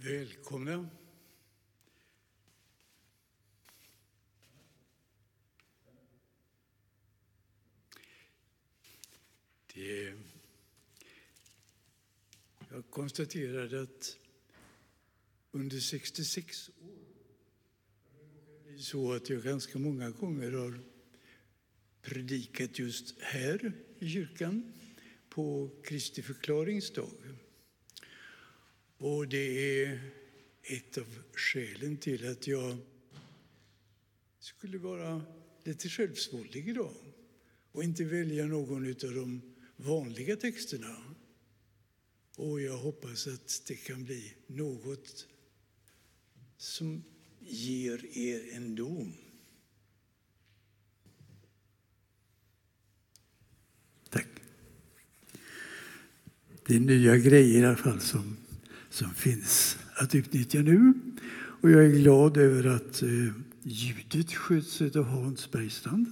Välkomna. Det, jag konstaterade att under 66 år det är så att jag ganska många gånger har predikat just här i kyrkan på Kristi förklaringsdag. Och det är ett av skälen till att jag skulle vara lite självsvåldig idag och inte välja någon av de vanliga texterna. Och jag hoppas att det kan bli något som ger er ändå. Tack. Det är nya grejer i alla fall som, som finns att utnyttja nu. Och jag är glad över att eh, ljudet sköts av Hans Bergstrand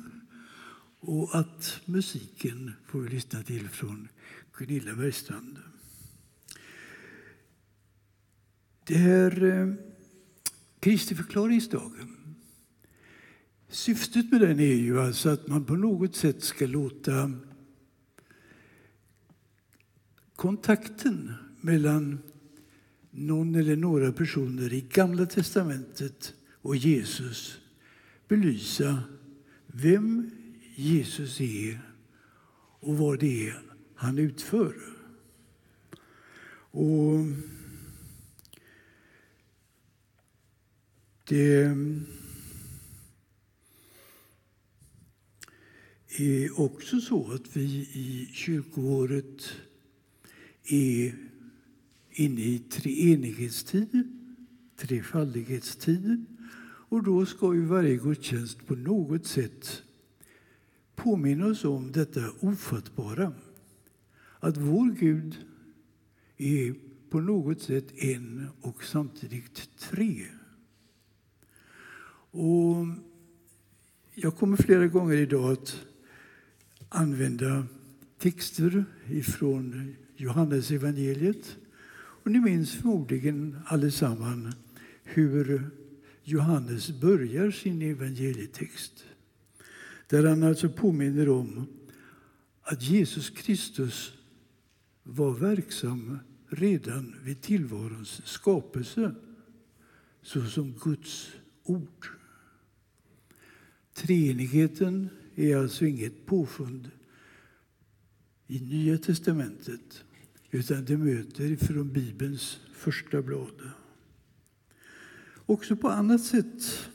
och att musiken får vi lyssna till från Gunilla Bergstrand. Det här... eh, Kristi förklaringsdag... Syftet med den är ju alltså att man på något sätt ska låta kontakten mellan någon eller några personer i Gamla testamentet och Jesus belysa vem Jesus är och vad det är han utför. Och det är också så att vi i kyrkoåret är inne i treenighetstid, trefaldighetstid. Och då ska ju varje gudstjänst på något sätt påminna oss om detta ofattbara. Att vår Gud är på något sätt en och samtidigt tre. Och jag kommer flera gånger idag att använda texter ifrån Johannes evangeliet. Och ni minns förmodligen allesammans hur Johannes börjar sin evangelietext. Där han alltså påminner om att Jesus Kristus var verksam redan vid tillvarons skapelse såsom Guds ord. Treenigheten är alltså inget påfund i Nya testamentet utan det möter från Bibelns första blad. Också på annat sätt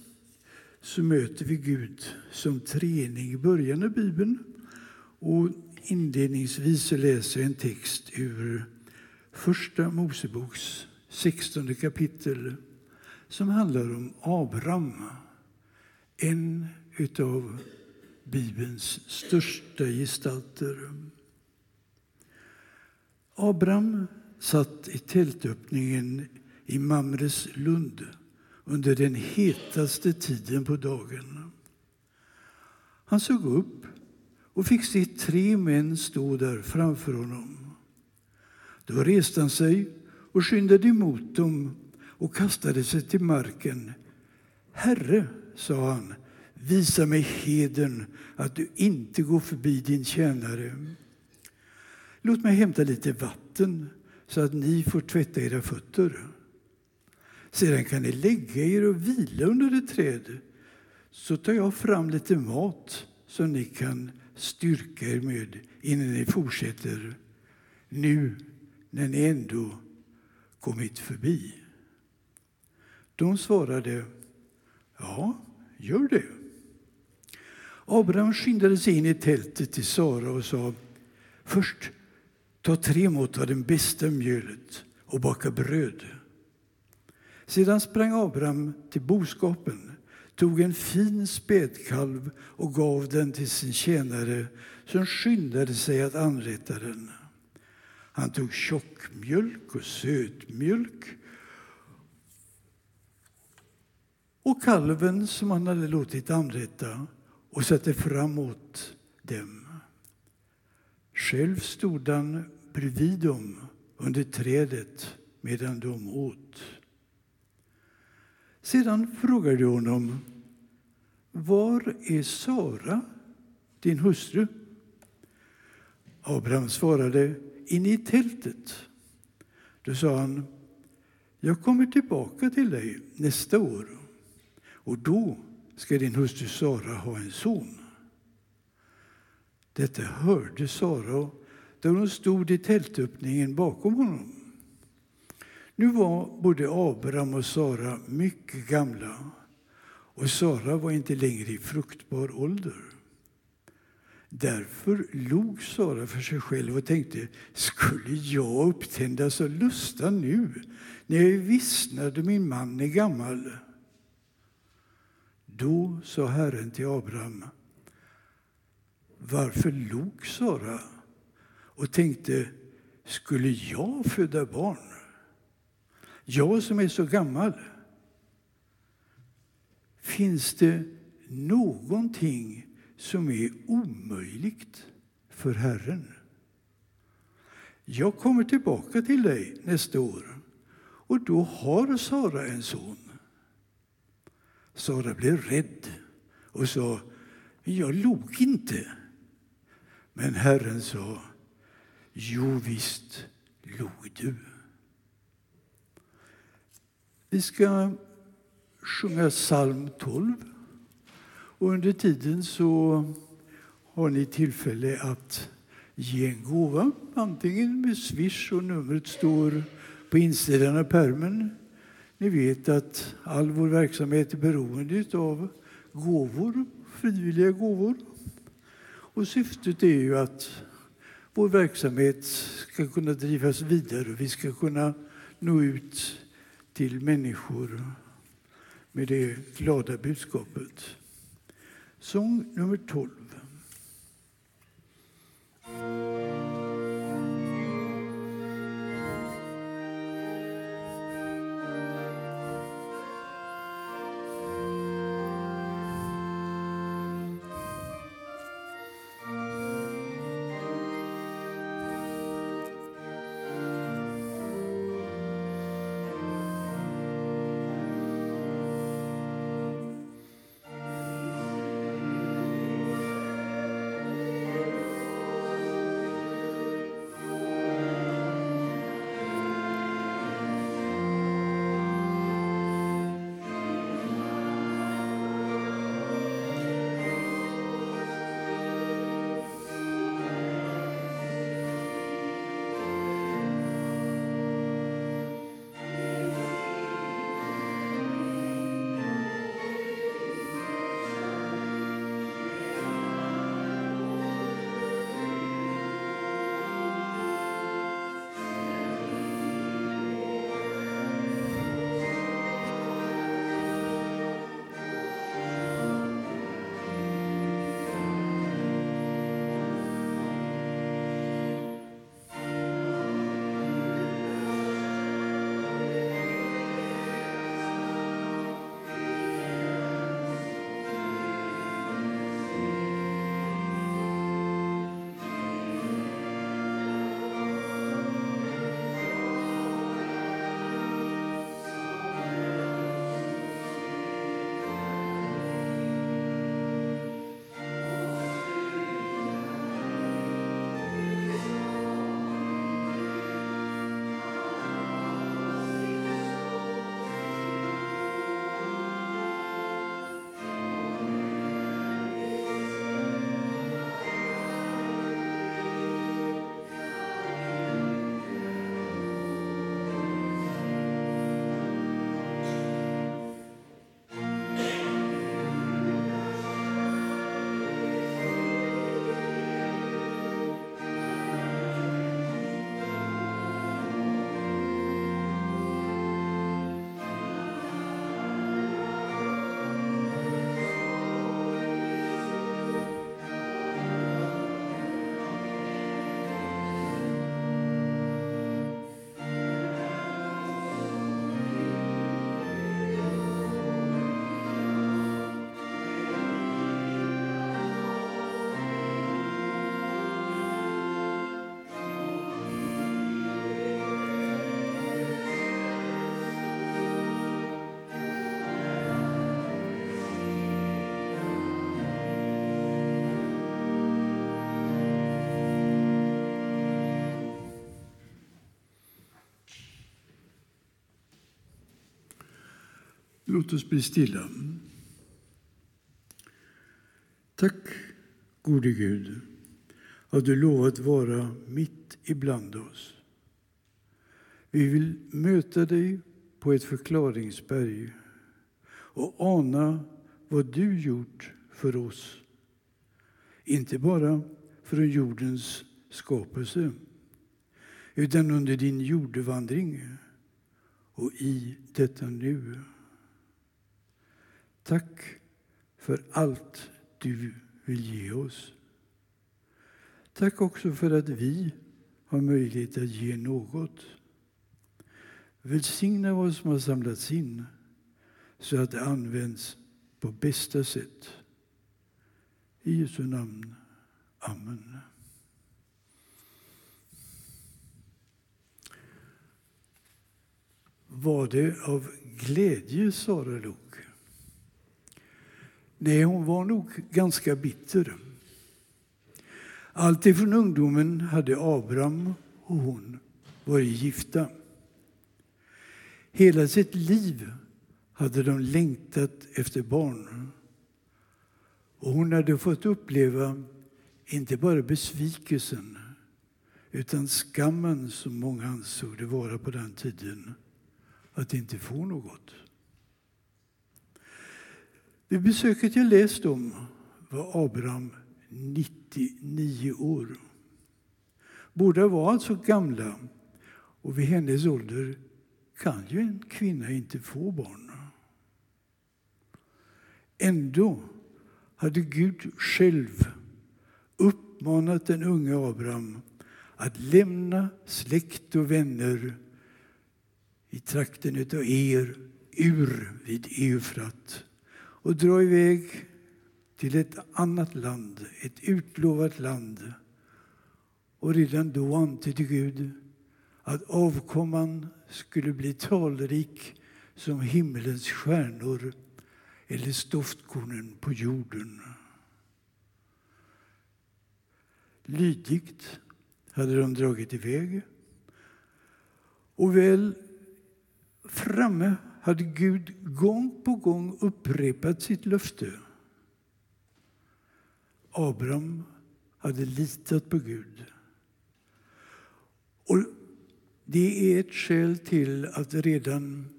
så möter vi Gud som träning i början av Bibeln. Och inledningsvis läser jag en text ur Första Moseboks 16 kapitel som handlar om Abraham, en av Bibelns största gestalter. Abraham satt i tältöppningen i Mamres lund under den hetaste tiden på dagen. Han såg upp och fick se tre män stå där framför honom. Då reste han sig och skyndade emot dem och kastade sig till marken. Herre, sa han, visa mig heden att du inte går förbi din tjänare. Låt mig hämta lite vatten så att ni får tvätta era fötter. Sedan kan ni lägga er och vila under ett träd så tar jag fram lite mat som ni kan styrka er med innan ni fortsätter nu när ni ändå kommit förbi. De svarade Ja, gör det. Abraham skyndade sig in i tältet till Sara och sa Först ta tre mått av det bästa mjölet och baka bröd. Sedan sprang Abraham till boskapen, tog en fin spädkalv och gav den till sin tjänare som skyndade sig att anrätta den. Han tog tjockmjölk och sötmjölk och kalven som han hade låtit anrätta och satte framåt dem. Själv stod han bredvid dem under trädet medan de åt. Sedan frågade de honom, var är Sara, din hustru? Abraham svarade, inne i tältet. Då sa han, jag kommer tillbaka till dig nästa år och då ska din hustru Sara ha en son. Detta hörde Sara där hon stod i tältöppningen bakom honom. Nu var både Abraham och Sara mycket gamla och Sara var inte längre i fruktbar ålder. Därför log Sara för sig själv och tänkte, skulle jag upptändas av lusta nu när jag är vissnad och min man är gammal? Då sa Herren till Abraham, varför log Sara och tänkte, skulle jag föda barn? Jag som är så gammal. Finns det någonting som är omöjligt för Herren? Jag kommer tillbaka till dig nästa år och då har Sara en son. Sara blev rädd och sa, jag log inte. Men Herren sa, jo visst log du. Vi ska sjunga psalm 12. Och under tiden så har ni tillfälle att ge en gåva, antingen med Swish och numret står på insidan av pärmen. Ni vet att all vår verksamhet är beroende av gåvor, frivilliga gåvor. Och syftet är ju att vår verksamhet ska kunna drivas vidare och vi ska kunna nå ut till människor med det glada budskapet. Sång nummer 12. Låt oss bli stilla. Tack, gode Gud, att du lovat vara mitt ibland oss. Vi vill möta dig på ett förklaringsberg och ana vad du gjort för oss. Inte bara från jordens skapelse utan under din jordevandring och i detta nu. Tack för allt du vill ge oss. Tack också för att vi har möjlighet att ge något. Välsigna vad som har samlats in så att det används på bästa sätt. I Jesu namn. Amen. Var det av glädje Sara log? Nej, hon var nog ganska bitter. Alltifrån ungdomen hade Abraham och hon varit gifta. Hela sitt liv hade de längtat efter barn. Och hon hade fått uppleva inte bara besvikelsen utan skammen som många ansåg det vara på den tiden, att inte få något. Vid besöket jag läst om var Abraham 99 år. Båda var alltså gamla och vid hennes ålder kan ju en kvinna inte få barn. Ändå hade Gud själv uppmanat den unge Abraham att lämna släkt och vänner i trakten av Er, Ur vid Eufrat och dra iväg till ett annat land, ett utlovat land. Och redan då antydde Gud att avkomman skulle bli talrik som himmelens stjärnor eller stoftkornen på jorden. Lydigt hade de dragit iväg. Och väl framme hade Gud gång på gång upprepat sitt löfte. Abraham hade litat på Gud. Och det är ett skäl till att redan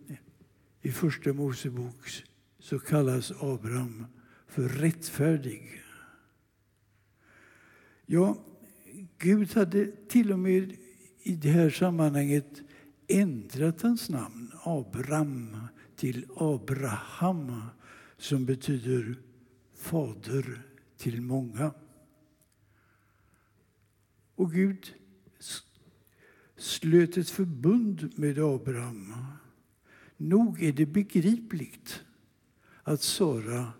i Första Mosebok så kallas Abraham för rättfärdig. Ja, Gud hade till och med i det här sammanhanget ändrat hans namn, Abram, till Abraham som betyder fader till många. Och Gud slöt ett förbund med Abraham. Nog är det begripligt att Sara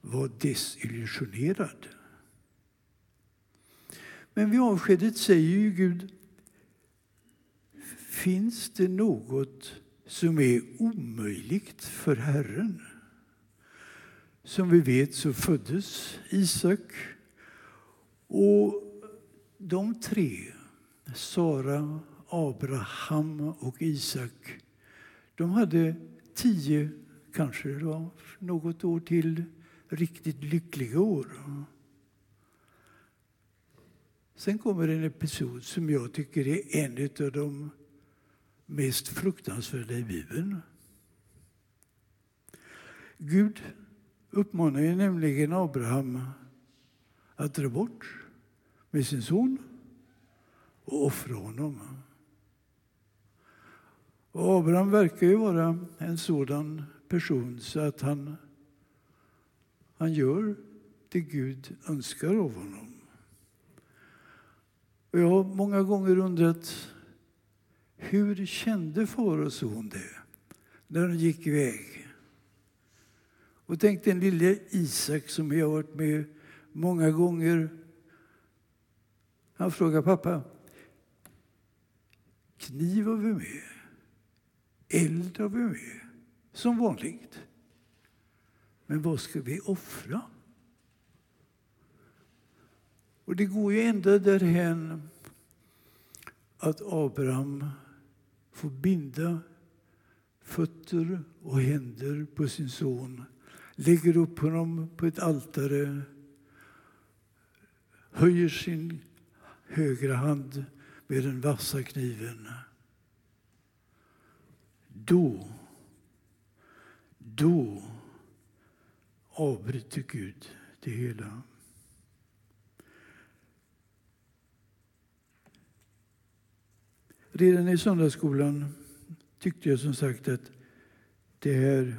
var desillusionerad. Men vid avskedet säger ju Gud Finns det något som är omöjligt för Herren? Som vi vet så föddes Isak. Och de tre, Sara, Abraham och Isak, de hade tio, kanske det något år till, riktigt lyckliga år. Sen kommer en episod som jag tycker är en av de mest fruktansvärda i Bibeln. Gud uppmanar ju nämligen Abraham att dra bort med sin son och offra honom. Och Abraham verkar ju vara en sådan person så att han, han gör det Gud önskar av honom. Och jag har många gånger undrat hur kände far och son det när de gick iväg? Och tänk den lille Isak som jag har varit med många gånger. Han frågar pappa, kniv har vi med, eld har vi med, som vanligt. Men vad ska vi offra? Och det går ju ända därhän att Abraham får binda fötter och händer på sin son, lägger upp honom på ett altare, höjer sin högra hand med den vassa kniven. Då, då avbryter Gud det hela. Redan i söndagsskolan tyckte jag som sagt att det här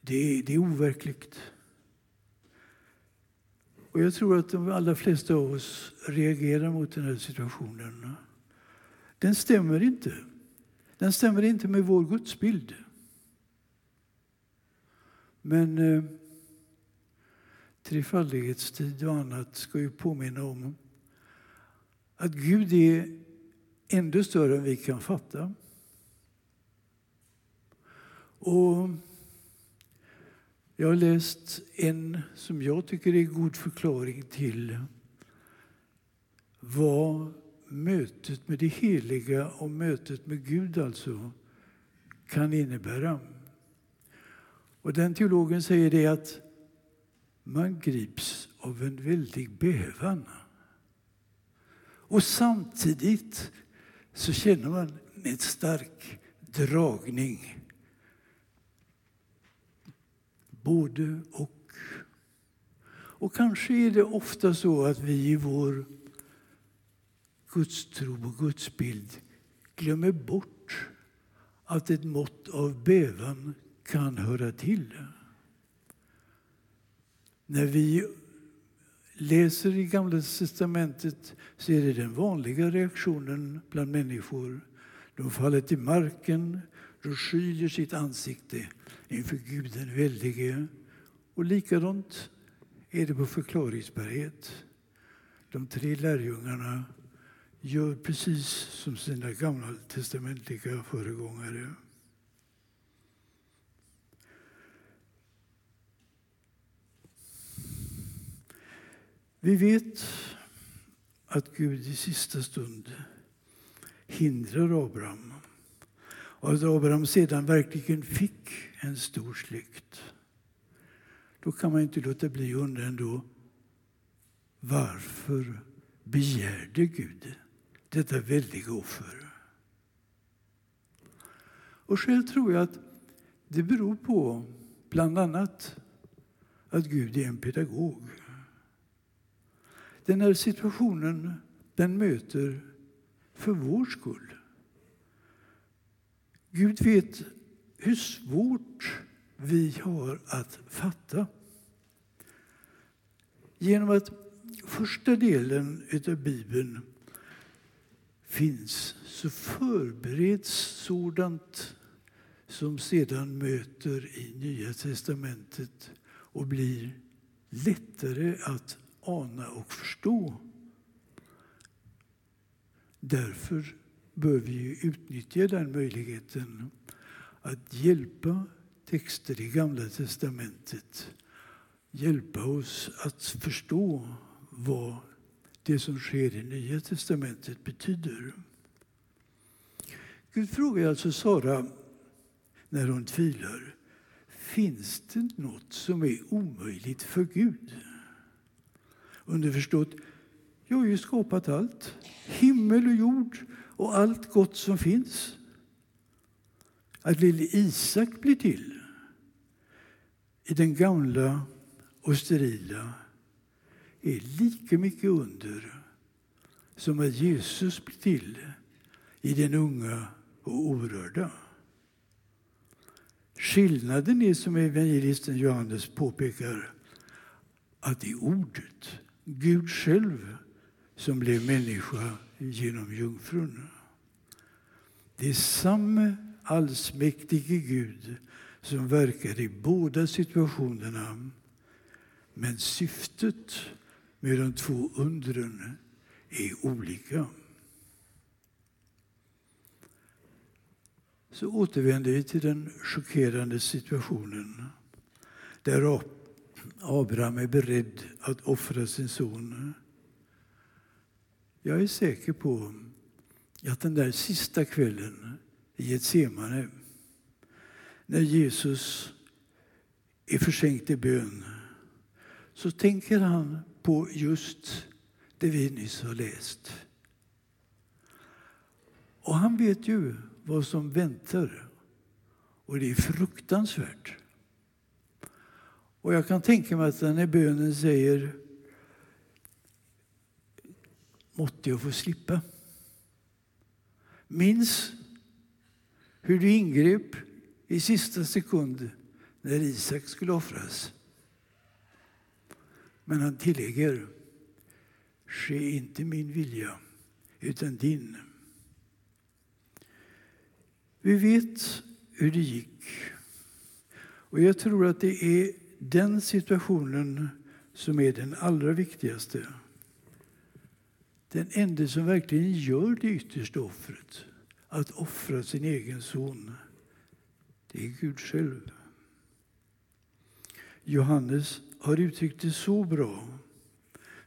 det är, det är overkligt. Och jag tror att de allra flesta av oss reagerar mot den här situationen. Den stämmer inte. Den stämmer inte med vår gudsbild. Men eh, trefaldighetstid och annat ska ju påminna om att Gud är Ännu större än vi kan fatta. Och jag har läst en som jag tycker är god förklaring till vad mötet med det heliga och mötet med Gud alltså kan innebära. Och den teologen säger det att man grips av en väldig bävan. Och samtidigt så känner man en stark dragning. Både och. Och kanske är det ofta så att vi i vår gudstro och gudsbild glömmer bort att ett mått av bävan kan höra till. När vi läser i Gamla testamentet så är det den vanliga reaktionen bland människor. De faller till marken, de skyler sitt ansikte inför Gud den väldige. Och likadant är det på förklaringsberget. De tre lärjungarna gör precis som sina gamla testamentliga föregångare. Vi vet att Gud i sista stund hindrar Abraham och att Abraham sedan verkligen fick en stor släkt. Då kan man inte låta bli att undra ändå varför begärde Gud detta väldiga offer? Och själv tror jag att det beror på bland annat att Gud är en pedagog. Den här situationen den möter för vår skull. Gud vet hur svårt vi har att fatta. Genom att första delen av Bibeln finns så förbereds sådant som sedan möter i Nya testamentet och blir lättare att ana och förstå. Därför bör vi utnyttja den möjligheten att hjälpa texter i Gamla testamentet hjälpa oss att förstå vad det som sker i Nya testamentet betyder. Gud frågar alltså Sara när hon tvivlar. Finns det något som är omöjligt för Gud? Underförstått, jag har ju skapat allt. Himmel och jord och allt gott som finns. Att lille Isak blir till i den gamla och sterila är lika mycket under som att Jesus blir till i den unga och orörda. Skillnaden är, som evangelisten Johannes påpekar, att det är ordet Gud själv som blev människa genom jungfrun. Det är samma allsmäktige Gud som verkar i båda situationerna. Men syftet med de två undren är olika. Så återvänder vi till den chockerande situationen där Abraham är beredd att offra sin son. Jag är säker på att den där sista kvällen i Getsemane när Jesus är försänkt i bön så tänker han på just det vi nyss har läst. Och han vet ju vad som väntar. Och det är fruktansvärt. Och jag kan tänka mig att den här bönen säger Måtte jag få slippa. Minns hur du ingrep i sista sekund när Isak skulle offras. Men han tillägger Ske inte min vilja, utan din. Vi vet hur det gick. Och jag tror att det är den situationen som är den allra viktigaste. Den enda som verkligen gör det yttersta offret, att offra sin egen son, det är Gud själv. Johannes har uttryckt det så bra.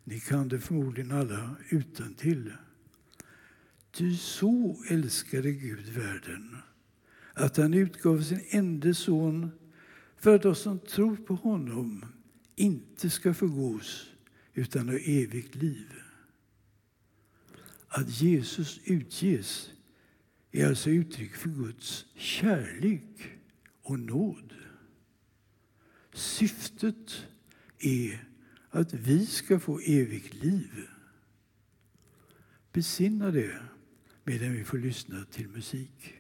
Ni kan det förmodligen alla utan till. Ty så älskade Gud världen att han utgav sin enda son för att de som tror på honom inte ska förgås utan ha evigt liv. Att Jesus utges är alltså uttryck för Guds kärlek och nåd. Syftet är att vi ska få evigt liv. Besinna det medan vi får lyssna till musik.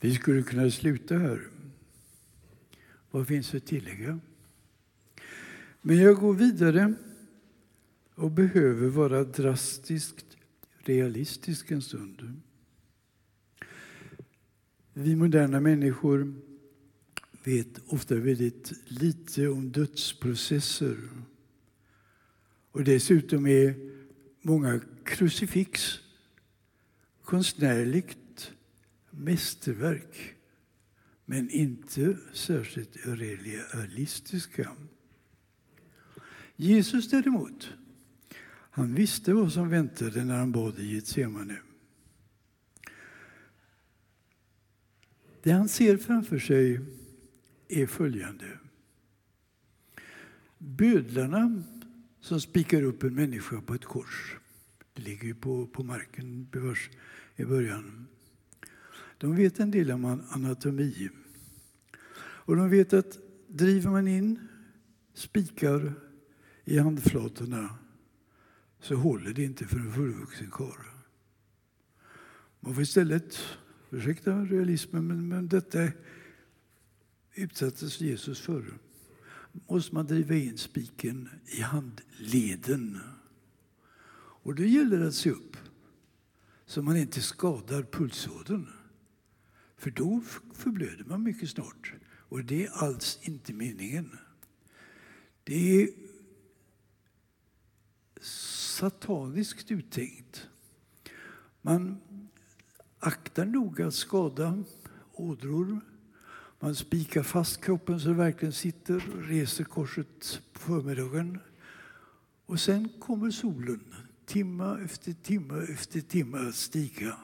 Vi skulle kunna sluta här. Vad finns att tillägga? Men jag går vidare och behöver vara drastiskt realistisk en stund. Vi moderna människor vet ofta väldigt lite om dödsprocesser. Och dessutom är många krucifix konstnärligt mästerverk men inte särskilt realistiska. Jesus däremot, han visste vad som väntade när han bad i Getsemane. Det han ser framför sig är följande. Bödlarna som spikar upp en människa på ett kors, det ligger ju på, på marken bevars i början. De vet en del om anatomi. Och de vet att driver man in spikar i handflatorna så håller det inte för en fullvuxen karl. Man får istället, ursäkta realismen, men, men detta utsattes Jesus för. måste man driva in spiken i handleden. Och då gäller det att se upp så man inte skadar pulsådern. För då förblöder man mycket snart. Och det är alls inte meningen. Det är sataniskt uttänkt. Man aktar noga att skada ådror. Man spikar fast kroppen så det verkligen sitter, reser korset på förmiddagen. Och sen kommer solen, timma efter timma efter timma att stiga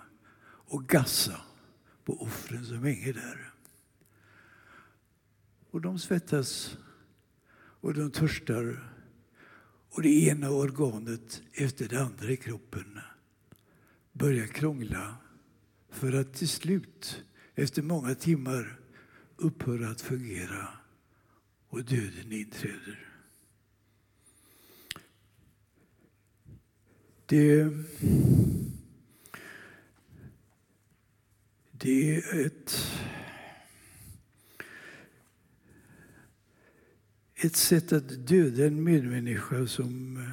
och gassa på offren som hänger där. Och de svettas och de törstar och det ena organet efter det andra i kroppen börjar krångla för att till slut, efter många timmar, upphöra att fungera och döden inträder. Det, det är ett ett sätt att döda en medmänniska som eh,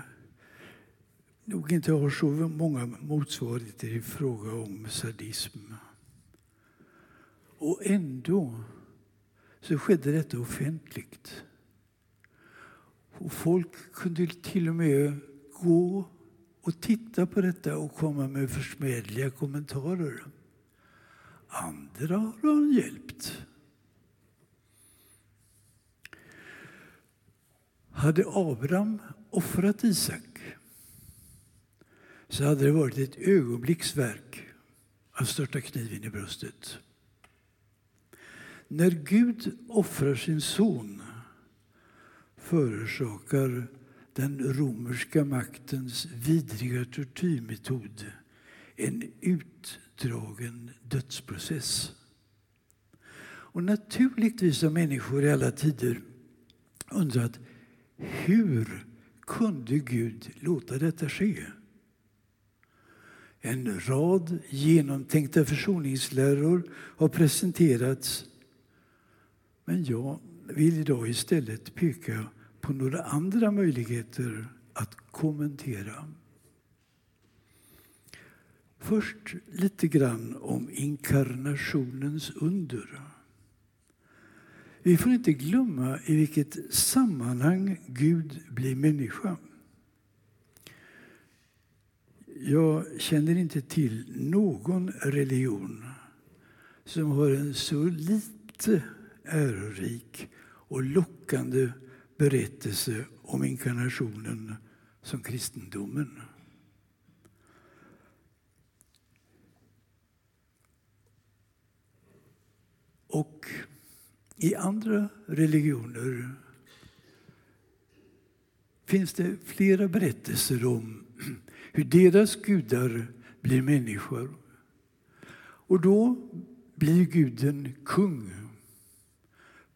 nog inte har så många motsvarigheter i fråga om sadism. Och ändå så skedde detta offentligt. Och folk kunde till och med gå och titta på detta och komma med försmädliga kommentarer. Andra har han hjälpt. Hade Abraham offrat Isak så hade det varit ett ögonblicksverk att störta kniven i bröstet. När Gud offrar sin son förorsakar den romerska maktens vidriga tortyrmetod en utdragen dödsprocess. Och naturligtvis har människor i alla tider undrat hur kunde Gud låta detta ske? En rad genomtänkta försoningsläror har presenterats. Men jag vill idag istället peka på några andra möjligheter att kommentera. Först lite grann om inkarnationens under. Vi får inte glömma i vilket sammanhang Gud blir människa. Jag känner inte till någon religion som har en så lite ärorik och lockande berättelse om inkarnationen som kristendomen. Och i andra religioner finns det flera berättelser om hur deras gudar blir människor. Och då blir guden kung,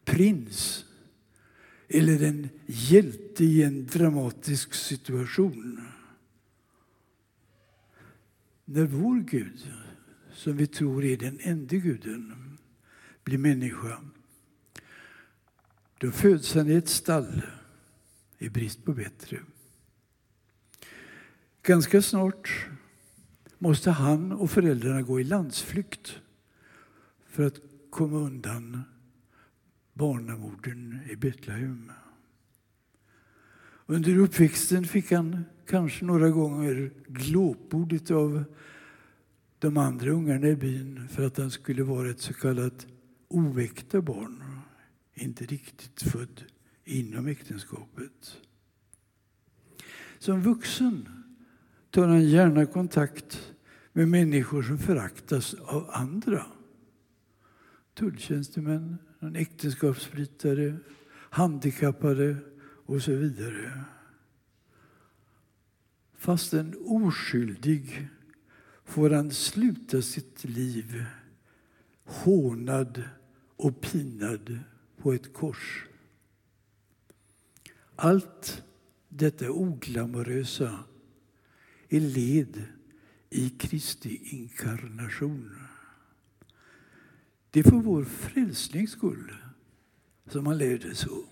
prins eller en hjälte i en dramatisk situation. När vår Gud, som vi tror är den enda guden, blir människa då föds han i ett stall i brist på bättre. Ganska snart måste han och föräldrarna gå i landsflykt för att komma undan barnamorden i Betlehem. Under uppväxten fick han kanske några gånger glåpordet av de andra ungarna i byn för att han skulle vara ett så kallat oväkta barn inte riktigt född inom äktenskapet. Som vuxen tar han gärna kontakt med människor som föraktas av andra. Tulltjänstemän, äktenskapsbrytare, handikappade och så vidare. Fastän oskyldig får han sluta sitt liv hånad och pinad på ett kors. Allt detta oglamorösa är led i Kristi inkarnation. Det är för vår frälsnings skull som han levde så.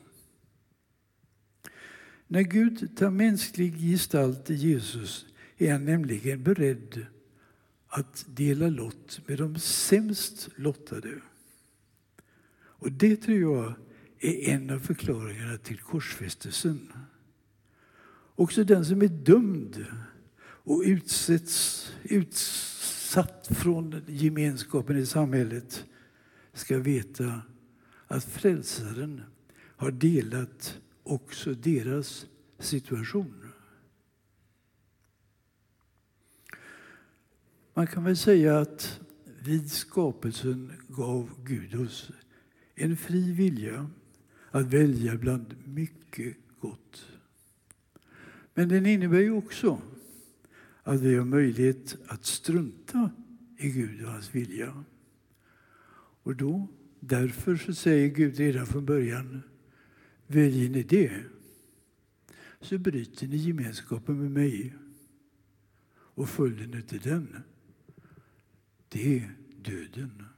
När Gud tar mänsklig gestalt i Jesus är han nämligen beredd att dela lott med de sämst lottade. Och det tror jag är en av förklaringarna till korsfästelsen. Också den som är dömd och utsätts, utsatt från gemenskapen i samhället ska veta att frälsaren har delat också deras situation. Man kan väl säga att vid skapelsen gav Gud oss en fri vilja att välja bland mycket gott. Men den innebär ju också att vi har möjlighet att strunta i Gud och hans vilja. Och då, därför så säger Gud redan från början, väljer ni det så bryter ni gemenskapen med mig. Och följden utav den, det är döden.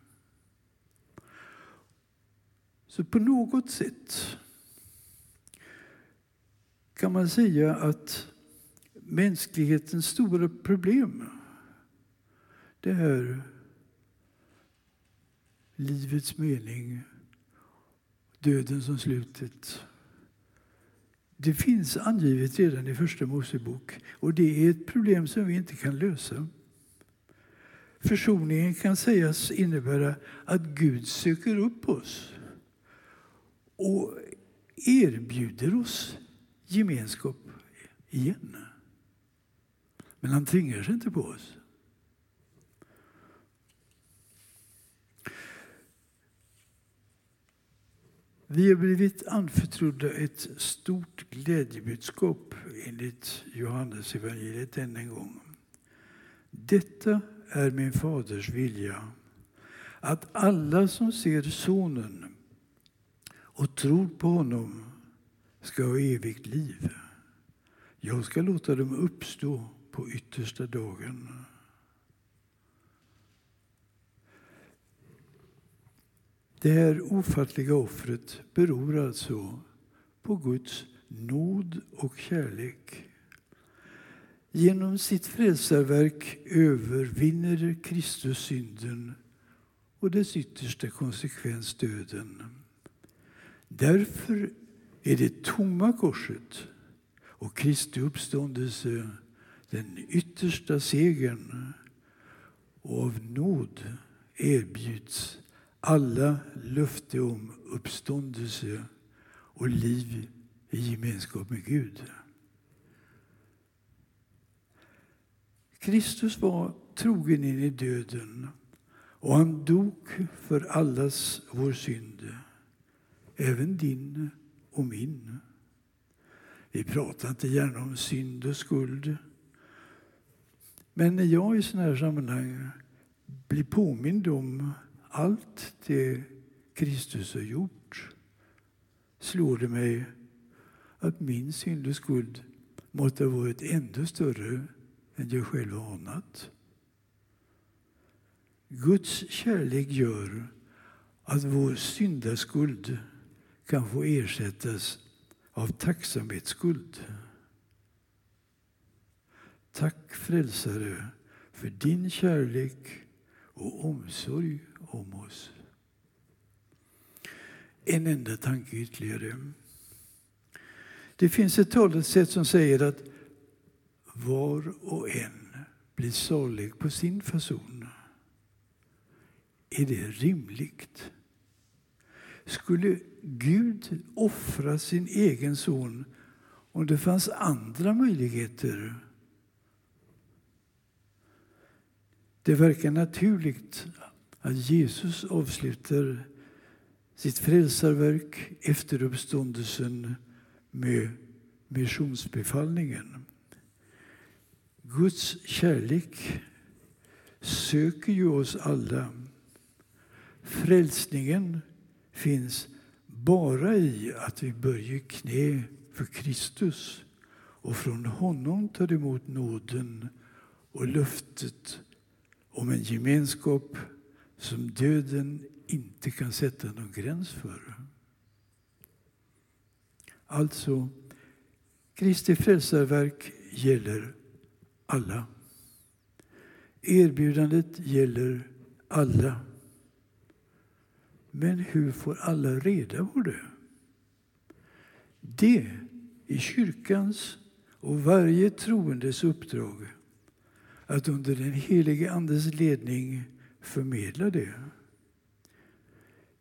Så på något sätt kan man säga att mänsklighetens stora problem det är livets mening, döden som slutet. Det finns angivet redan i Första Mosebok och det är ett problem som vi inte kan lösa. Försoningen kan sägas innebära att Gud söker upp oss och erbjuder oss gemenskap igen. Men han tvingar sig inte på oss. Vi har blivit anförtrodda ett stort glädjebudskap enligt Johannes evangeliet än en gång. Detta är min faders vilja, att alla som ser Sonen och tror på honom ska ha evigt liv. Jag ska låta dem uppstå på yttersta dagen. Det här ofattliga offret beror alltså på Guds nåd och kärlek. Genom sitt frälsarverk övervinner Kristus synden och dess yttersta konsekvens döden. Därför är det tomma korset och Kristi uppståndelse den yttersta segern. Och av nåd erbjuds alla löfte om uppståndelse och liv i gemenskap med Gud. Kristus var trogen in i döden och han dog för allas vår synd, även din och min. Vi pratar inte gärna om synd och skuld. Men när jag i sådana här sammanhang blir påmind om allt det Kristus har gjort slår det mig att min synd och skuld måste ha varit ännu större än jag själv har anat. Guds kärlek gör att vår syndaskuld kan få ersättas av tacksamhetsskuld. Tack frälsare för din kärlek och omsorg om oss. En enda tanke ytterligare. Det finns ett talesätt som säger att var och en blir salig på sin fason. Är det rimligt? Skulle Gud offra sin egen son om det fanns andra möjligheter? Det verkar naturligt att Jesus avslutar sitt frälsarverk efter uppståndelsen med missionsbefallningen. Guds kärlek söker ju oss alla. Frälsningen finns bara i att vi böjer knä för Kristus och från honom tar emot nåden och löftet om en gemenskap som döden inte kan sätta någon gräns för. Alltså, Kristi frälsarverk gäller alla. Erbjudandet gäller alla. Men hur får alla reda på det? Det är kyrkans och varje troendes uppdrag att under den helige Andes ledning förmedla det.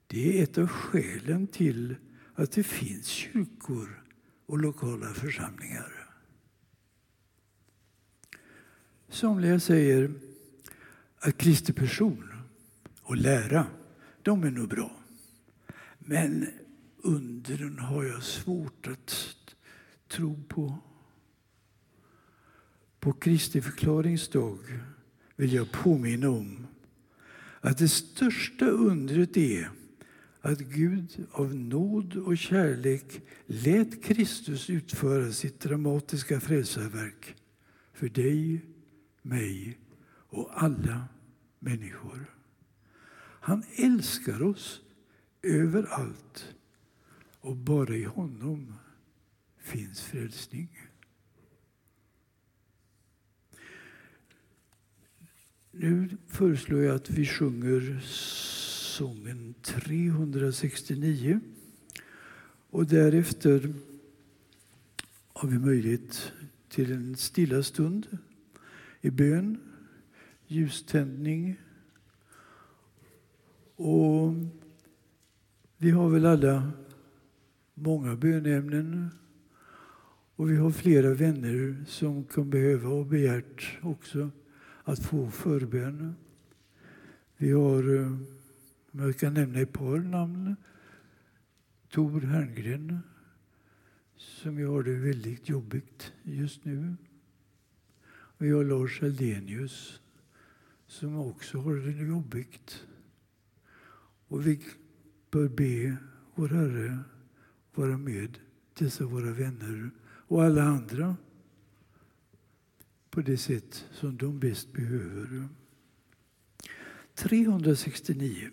Det är ett av skälen till att det finns kyrkor och lokala församlingar. Somliga säger att Kristi person och lära, de är nog bra. Men undren har jag svårt att tro på. På Kristi förklaringsdag vill jag påminna om att det största undret är att Gud av nåd och kärlek lät Kristus utföra sitt dramatiska frälsarverk för dig, mig och alla människor. Han älskar oss överallt och bara i honom finns frälsning. Nu föreslår jag att vi sjunger sången 369. Och därefter har vi möjlighet till en stilla stund i bön, ljuständning. Och vi har väl alla många bönämnen och vi har flera vänner som kan behöva och begärt också att få förbön. Vi har, eh, om jag kan nämna ett par namn. Tor Herngren, som ju har det väldigt jobbigt just nu. Vi har Lars Aldenius, som också har det jobbigt. Och vi bör be vår Herre vara med dessa våra vänner och alla andra på det sätt som de bäst behöver. 369.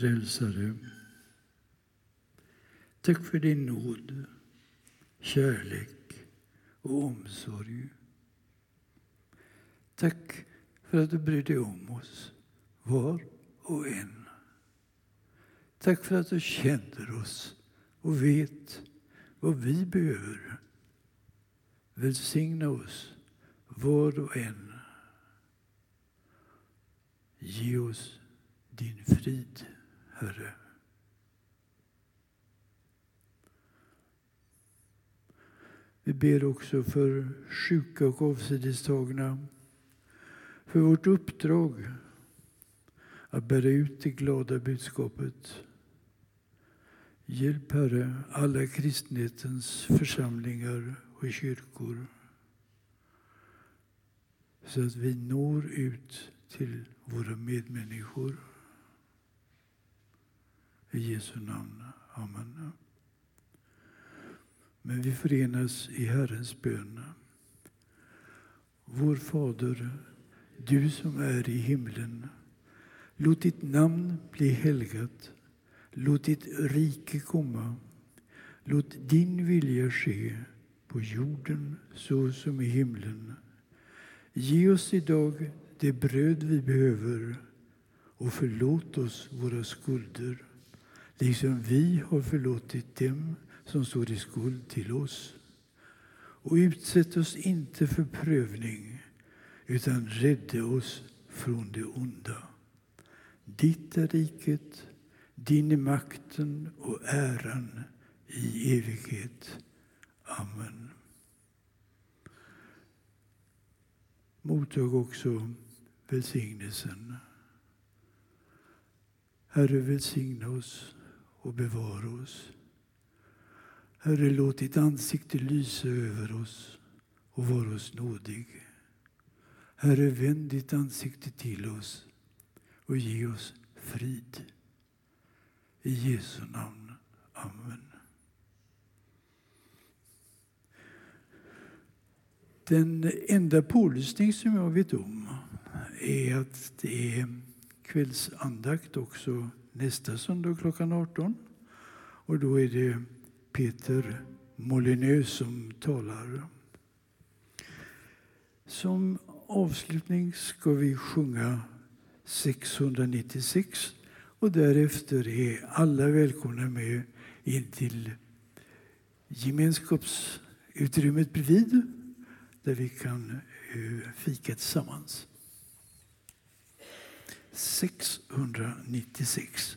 Frälsare. Tack för din nåd, kärlek och omsorg. Tack för att du bryr dig om oss, var och en. Tack för att du känner oss och vet vad vi behöver. Välsigna oss, var och en. Ge oss din frid, Herre. Vi ber också för sjuka och avsidestagna, för vårt uppdrag att bära ut det glada budskapet. Hjälp, Herre, alla kristenhetens församlingar och kyrkor så att vi når ut till våra medmänniskor. I Jesu namn. Amen. Men vi förenas i Herrens bön. Vår Fader, du som är i himlen. Låt ditt namn bli helgat. Låt ditt rike komma. Låt din vilja ske på jorden så som i himlen. Ge oss idag det bröd vi behöver och förlåt oss våra skulder liksom vi har förlåtit dem som står i skuld till oss. Och utsätt oss inte för prövning utan rädda oss från det onda. Ditt är riket, din är makten och äran i evighet. Amen. Mottag också välsignelsen. Herre, välsigna oss och bevara oss. Herre, låt ditt ansikte lysa över oss och vara oss nådig. Herre, vänd ditt ansikte till oss och ge oss frid. I Jesu namn. Amen. Den enda pålysning som jag vet om är att det är kvällsandakt också nästa söndag klockan 18. Och då är det Peter Molineux som talar. Som avslutning ska vi sjunga 696 och därefter är alla välkomna med in till gemenskapsutrymmet bredvid där vi kan eh, fika tillsammans. 696.